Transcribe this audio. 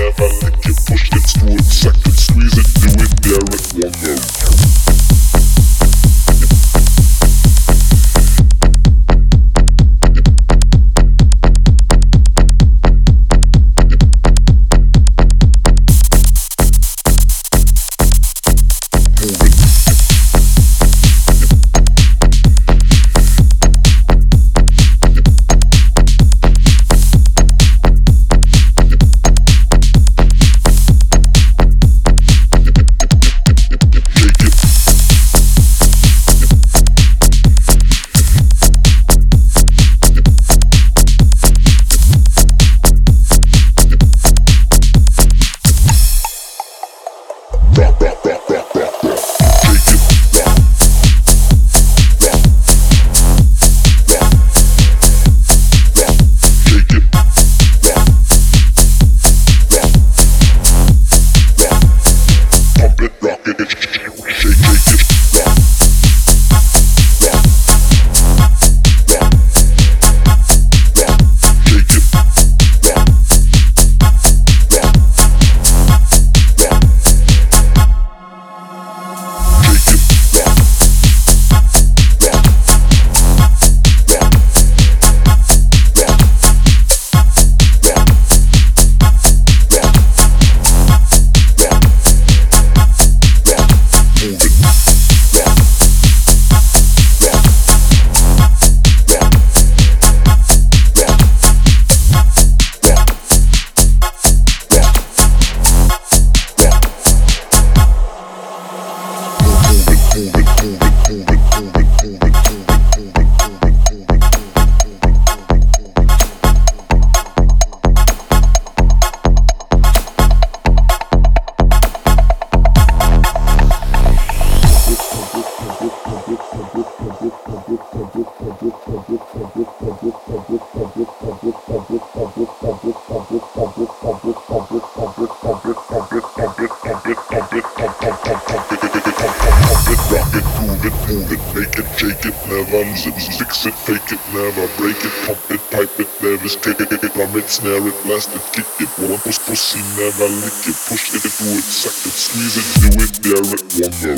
never lick it, push it through it, second squeeze it. shake it, snare it, blast it, kick it, want push, pussy, never lick it, push it, do it, suck it, squeeze it, do it, dare it, wonder.